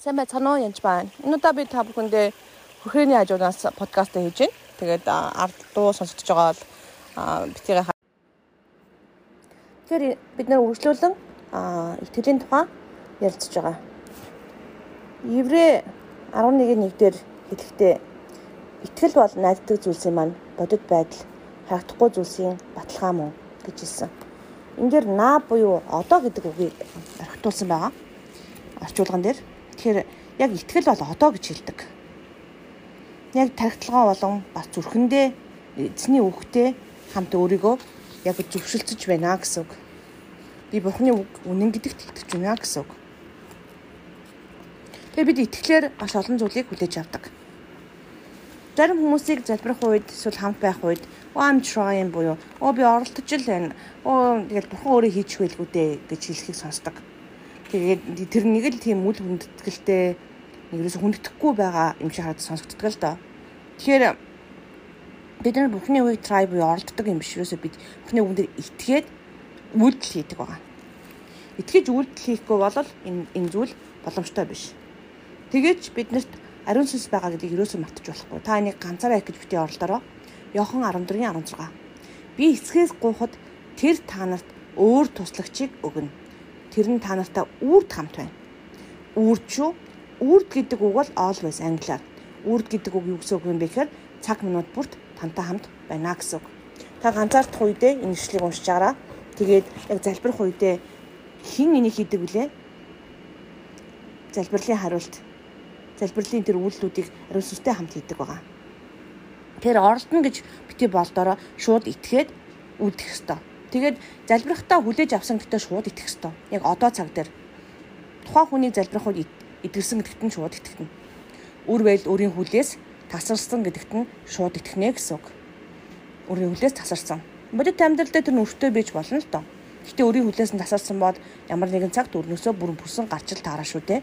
Сайн байцгаана уу янз байна. Удаа би та бүхэндээ хөрхөөний хажуунаас подкаст хийж байна. Тэгээд ард дуу сонсогдож байгаа бол битгий ха. Тэгэхээр бид нэр үргэлжлүүлэн итгэлийн тухай ярилцж байгаа. Еврэ 11-1 дээр хэлэхдээ итгэл бол найддаг зүйлсийн маань бодит байдал харагдахгүй зүйлсийн баталгаа мөн гэж хэлсэн. Энд дээр наа буюу одоо гэдэг үгийг орхитуулсан байгаа. Орчуулган дээр Тэгэхээр яг ихтгэл бол одоо гэж хэлдэг. Яг тархитлагаа болон бас зүрхэндээ эзний үгтэй хамт өөрийгөө яг зөвшөлдөж байна гэсэн үг. Би Бурхны үг үнэн гэдэгт итгэж байна гэсэн үг. Тэгээ бид итгэлээр маш олон зүйлийг хүлээж авдаг. Зарим хүмүүсийг залбирах үед эсвэл хамт байх үед oh I'm trying буюу оо би оролдож л байна. Оо тэгэл бурхан өөрөө хийж хэлгүү дээ гэж хэлхийг сонсдог. Тэгээд тэр нэг л тийм үл хүндэтгэлтэй нэгээс хүндэтгэхгүй байгаа юм шиг хараад сонсогддог л доо. Тэгэхээр бид нар бүхний үеийг try буюу оролддог юм биш юусоо бид бүхний үгээр итгээд үйлдэл хийдэг байгаа. Итгэж үйлдэл хийхгүй бол энэ энэ зүйл боломжтой биш. Тэгэж биднэрт ариун сүнс байгаа гэдгийг юусоо мартаж болохгүй. Та энийг ганцаараа их гэж бити оролдороо. Йохан 14:16. Би эцгээс гуйхад тэр та нарт өөр туслагчийг өгнө тэр нь та нартай үрд хамт байна. Үрд шүү. Үрд гэдэг үг бол always англиар. Үрд гэдэг үг юу гэсэн үг юм бэ гэхээр цаг минут бүрт тантай хамт байна гэсэн үг. Та ганцаардах үедээ энэ ишлэгийг уншиж байгаараа. Тэгээд яг залбирх үедээ хэн энийг хийдэг вүлээ? Залбирлын хариулт. Залбирлын тэр үйлдэлүүдийг ариун сүнстэй хамт хийдэг байгаа. Тэр оролдоно гэж бити болдороо шууд итгээд үлдэх ёстой. Тэгээд залбирахтаа хүлээж авсан гэдэг шууд итгэх ёстой. Яг одоо цаг дээр тухайн хүний залбирах үед итгэсэн гэдэгт нь шууд итгэнэ. Үр байл өөрийн хүлээс тасарсан гэдэгт нь шууд итгэнэ гэсэн үг. Өөрийн хүлээс тасарсан. Бодит амьдрал дээр тэр өртөө бийж болно л доо. Гэтэ өөрийн хүлээс нь тасарсан бол ямар нэгэн цагт өрнөсөө бүрэн бүсэн гарч ил таараа шүү дээ.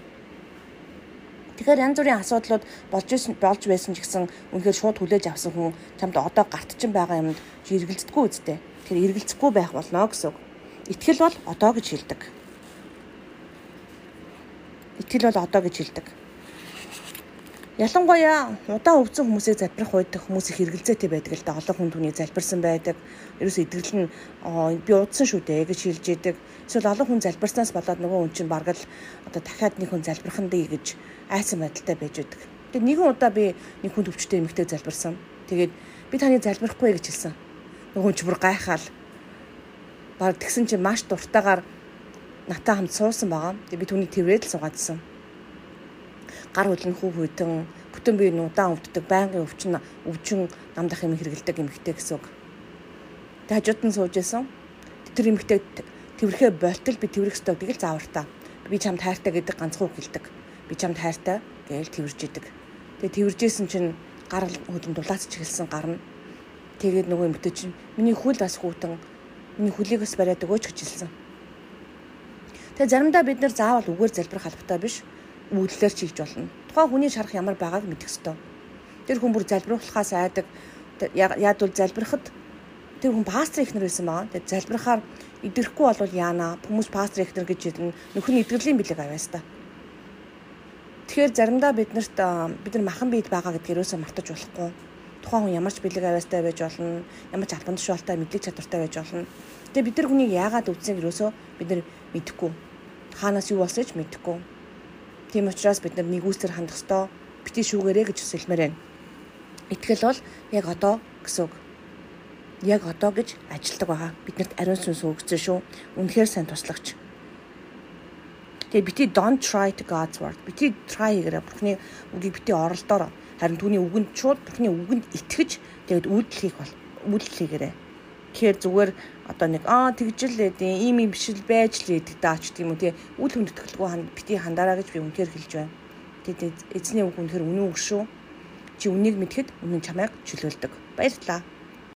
Тэгэхээр янз бүрийн асуудлууд болж болж байсан ч гэсэн үнэхээр шууд хүлээж авсан хүн чамд одоо гарт чинь байгаа юмд эргэлздэггүй үстэй. Тэгэхээр эргэлзэхгүй байх болно гэсэн үг. Итгэл бол одоо гэж хэлдэг. Итгэл бол одоо гэж хэлдэг. Ялангуяа удаан өвцөн хүмүүсийг залбирах үед хүмүүс их эргэлзээтэй байдаг л да. Олон хүн түүнийг залбирсан байдаг. Ерөөс итгэл нь би удсан шүү дээ гэж хэлж идэг. Эсвэл олон хүн залбирснаас болоод нөгөө хүн чинь бараг л одоо дахиад нэг хүн залбирх нь дээ гэж айсан байдалтай байж байдаг. Тэгээ нэгэн удаа би нэг хүн төвчтэй эмэгтэй залбирсан. Тэгээд би таны залбирахгүй гэж хэлсэн нөгөө ч бүр гайхаал. Бараг тэгсэн чинь маш дуртайгаар натаа хамт суусан байгаа. Тэгээ би түүнийг тэрвээл суугаадсан. Гар хөлн хүү хүйтэн бүтэн бие нудаан өвддөг байнгын өвчин өвчин намдах юм хэрэгэлдэг эмэгтэй гэсэн үг. Тэгээ хажууд нь сууж исэн. Тэр эмэгтэй тэрхээ болтол би тэрвэрх ёстой гэдгийг заавартаа. Би чамд хайртай гэдэг ганцхан үг хэлдэг. Би чамд хайртай гээл тэрвэрж идэг. Тэгээ тэрвэржсэн чинь гар хөлн дулаач чиглсэн гарна Тэгээд нөгөө эмэгтэй чинь миний хүл бас хүүтэн миний хөлийг бас бариад өгөөч гэж хэлсэн. Тэгээ заримдаа бид нар заавал үгээр залбирах албатай биш үйлдэлээр ч хийж болно. Тухайн хүний шарах ямар байгааг мэдэх ёстой. Тэр хүн бүр залбируулахаас айдаг. Яад бол залбирахад тэр хүн пастор ихнэр байсан байгаа. Тэгээ залбирахаар идэрэхгүй болвол яана хүмүүс пастор ихнэр гэж хэлнэ. Нөхөр нь идэвхлийн бэлэг авьяастаа. Тэгэхээр заримдаа биднэрт бид нар махан бийд байгаа гэдгээрөөсөө мартаж болохгүй тухайн хүн ямар ч бэлэг авьяастай байж болно, ямар ч албан тушаалтай мэдлэг чадвартай байж болно. Тэгээ бид нар хүнийг яагаад үзнэг юусоо бид нар мэдэхгүй. Хаанаас юу болсон ч мэдэхгүй. Тийм учраас бид нар нэгүсээр хандах ёстой. Бити шүүгээрэй гэж хүсэлмээр байна. Итгэл бол яг одоо гэсэн үг. Яг одоо гэж ажилтдаг байгаа. Биднэрт ариун сүнс өгсөн шүү. Үнэхээр сайн туслагч. Тэгээ бити don't try to God's word. Бити try гэрэ бурхны үгийг бити оролдоороо Харин түүний үгэнд шууд бурхны үгэнд итгэж тэгээд үйлдэл хийх бол үйлдэл хийгээрэй. Тэгэхээр зүгээр одоо нэг аа тэгжэл лээдээ ийм юм биш л байж л идэг даач тийм үү тий үл хүндэтгэлгүй хан бити хандараа гэж би үнээр хэлж байна. Тэгээд эзний үг үнээр үнэн үг шүү. Чи үнийг мэдхэд үнэн чамайг чөлөөлдөг. Баярлалаа.